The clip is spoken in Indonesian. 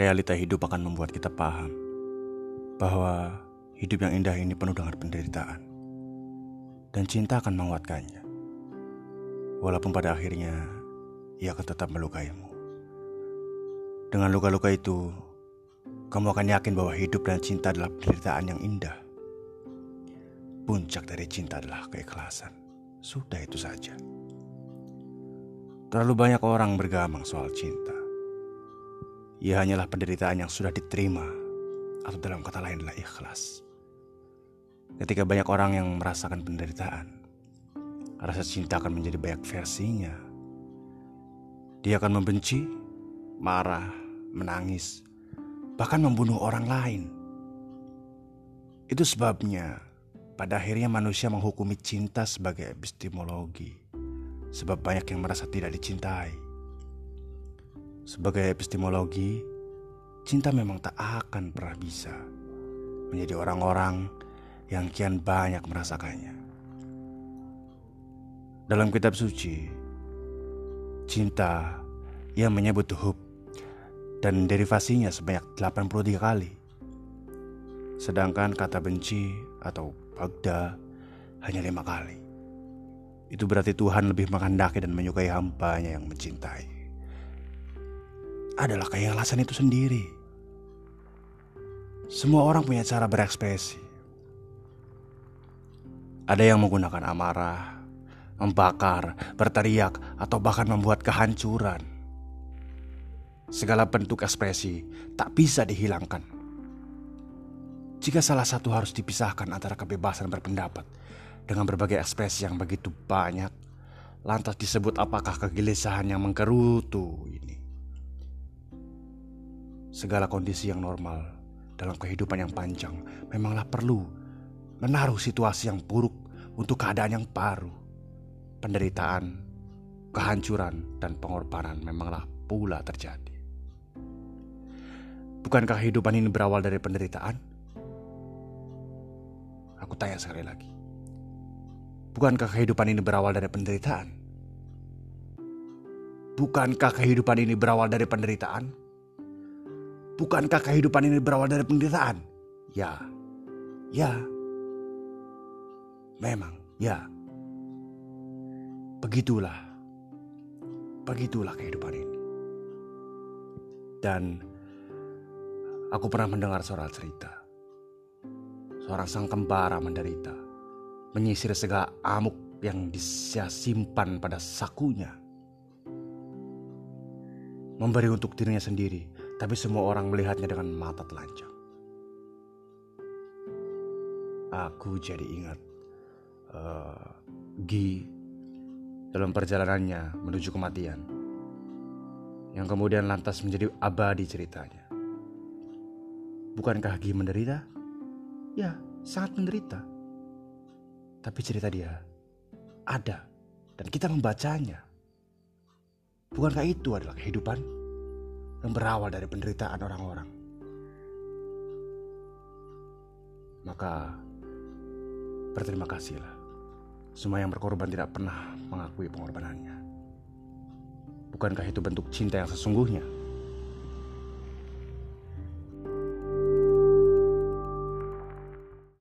realita hidup akan membuat kita paham bahwa hidup yang indah ini penuh dengan penderitaan. Dan cinta akan menguatkannya. Walaupun pada akhirnya ia akan tetap melukaimu. Dengan luka-luka itu, kamu akan yakin bahwa hidup dan cinta adalah penderitaan yang indah. Puncak dari cinta adalah keikhlasan. Sudah itu saja. Terlalu banyak orang bergamang soal cinta. Ia hanyalah penderitaan yang sudah diterima, atau dalam kata lain adalah ikhlas. Ketika banyak orang yang merasakan penderitaan, rasa cinta akan menjadi banyak versinya. Dia akan membenci, marah, menangis, bahkan membunuh orang lain. Itu sebabnya pada akhirnya manusia menghukumi cinta sebagai epistemologi. Sebab banyak yang merasa tidak dicintai. Sebagai epistemologi, cinta memang tak akan pernah bisa menjadi orang-orang yang kian banyak merasakannya. Dalam kitab suci, cinta yang menyebut hub dan derivasinya sebanyak 83 kali. Sedangkan kata benci atau bagda hanya lima kali. Itu berarti Tuhan lebih menghendaki dan menyukai hambanya yang mencintai. Adalah keikhlasan itu sendiri. Semua orang punya cara berekspresi. Ada yang menggunakan amarah, membakar, berteriak, atau bahkan membuat kehancuran. Segala bentuk ekspresi tak bisa dihilangkan. Jika salah satu harus dipisahkan antara kebebasan berpendapat dengan berbagai ekspresi yang begitu banyak, lantas disebut apakah kegelisahan yang menggerutu ini? Segala kondisi yang normal dalam kehidupan yang panjang memanglah perlu menaruh situasi yang buruk untuk keadaan yang baru. Penderitaan, kehancuran, dan pengorbanan memanglah pula terjadi. Bukankah kehidupan ini berawal dari penderitaan? Aku tanya sekali lagi. Bukankah kehidupan ini berawal dari penderitaan? Bukankah kehidupan ini berawal dari penderitaan? Bukankah kehidupan ini berawal dari penderitaan? Ya, ya, Memang, ya. Begitulah. Begitulah kehidupan ini. Dan aku pernah mendengar seorang cerita. Seorang sang kembara menderita. Menyisir segala amuk yang dia simpan pada sakunya. Memberi untuk dirinya sendiri, tapi semua orang melihatnya dengan mata telanjang. Aku jadi ingat uh, Gi dalam perjalanannya menuju kematian yang kemudian lantas menjadi abadi ceritanya. Bukankah Gi menderita? Ya, sangat menderita. Tapi cerita dia ada dan kita membacanya. Bukankah itu adalah kehidupan yang berawal dari penderitaan orang-orang? Maka berterima kasihlah. Semua yang berkorban tidak pernah mengakui pengorbanannya. Bukankah itu bentuk cinta yang sesungguhnya?